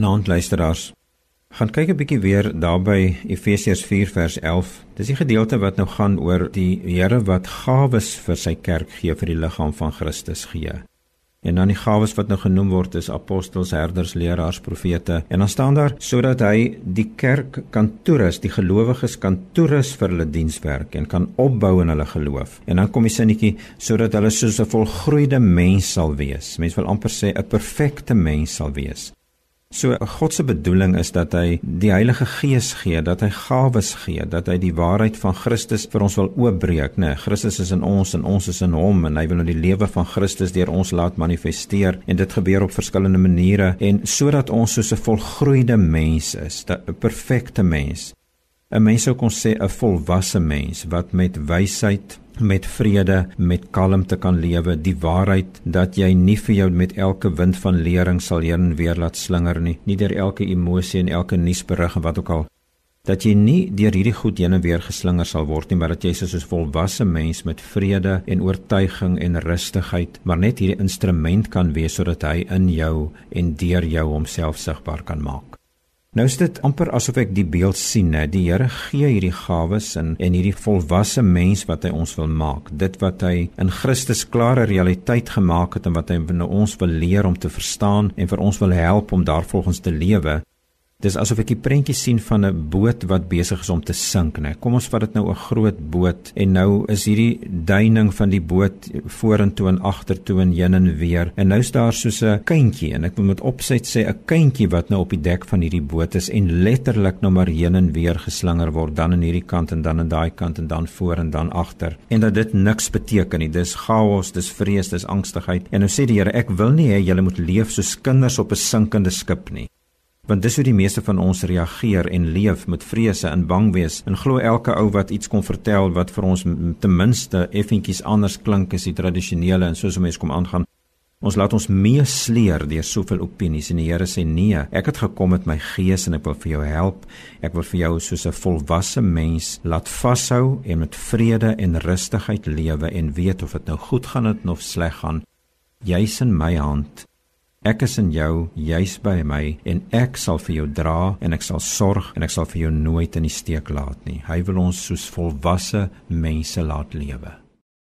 Naand luisteraars, gaan kyk 'n bietjie weer daarby Efesiërs 4 vers 11. Dis die gedeelte wat nou gaan oor die Here wat gawes vir sy kerk gee vir die liggaam van Christus gee. En dan die gawes wat nou genoem word is apostels, herders, leraars, profete. En dan staan daar sodat hy die kerk kan toerus, die gelowiges kan toerus vir hulle dienswerk en kan opbou in hulle geloof. En dan kom die sinnetjie sodat hulle soos 'n volgroeide mens sal wees. Mense wil amper sê 'n perfekte mens sal wees. So God se bedoeling is dat hy die Heilige Gees gee, dat hy gawes gee, dat hy die waarheid van Christus vir ons wil oopbreek, né? Nee, Christus is in ons en ons is in hom en hy wil nou die lewe van Christus deur ons laat manifesteer en dit gebeur op verskillende maniere en sodat ons soos 'n volgroeide mens is, 'n perfekte mens. 'n Mens sou kon sê 'n volwasse mens wat met wysheid met vrede, met kalmte kan lewe, die waarheid dat jy nie vir jou met elke wind van lering sal heen en weer laat slinger nie, nie deur elke emosie en elke nuusberig en wat ook al dat jy nie deur hierdie goed heen en weer geslinger sal word nie, maar dat jy soos 'n volwasse mens met vrede en oortuiging en rustigheid, maar net hierdie instrument kan wees sodat hy in jou en deur jou homself sigbaar kan maak. Nou is dit amper asof ek die beeld sien, hè. Die Here gee hierdie gawes en en hierdie volwasse mens wat hy ons wil maak. Dit wat hy in Christus klare realiteit gemaak het en wat hy nou ons wil leer om te verstaan en vir ons wil help om daarvolgens te lewe. Dis asof ek 'n prentjie sien van 'n boot wat besig is om te sink, né? Kom ons vat dit nou 'n groot boot en nou is hierdie duining van die boot vorentoe en agtertoe en heen en weer. En nou is daar soos 'n kindjie en ek moet met opset sê 'n kindjie wat nou op die dek van hierdie boot is en letterlik nou maar heen en weer geslinger word, dan aan hierdie kant en dan aan daai kant en dan voor en dan agter. En dat dit niks beteken nie. Dis chaos, dis vrees, dis angstigheid. En nou sê die Here, ek wil nie hê julle moet leef soos kinders op 'n sinkende skip nie want dis hoe die meeste van ons reageer en leef met vrese en bang wees. En glo elke ou wat iets kom vertel wat vir ons ten minste effentjies anders klink as die tradisionele en soos 'n mens kom aangaan. Ons laat ons meesleer deur soveel opinies en die Here sê nee ek het gekom met my gees en ek wil vir jou help. Ek wil vir jou soos 'n volwasse mens laat vashou en met vrede en rustigheid lewe en weet of dit nou goed gaan of sleg gaan. Jy's in my hand Ek is in jou, jy's by my en ek sal vir jou dra en ek sal sorg en ek sal vir jou nooit in die steek laat nie. Hy wil ons soos volwasse mense laat lewe.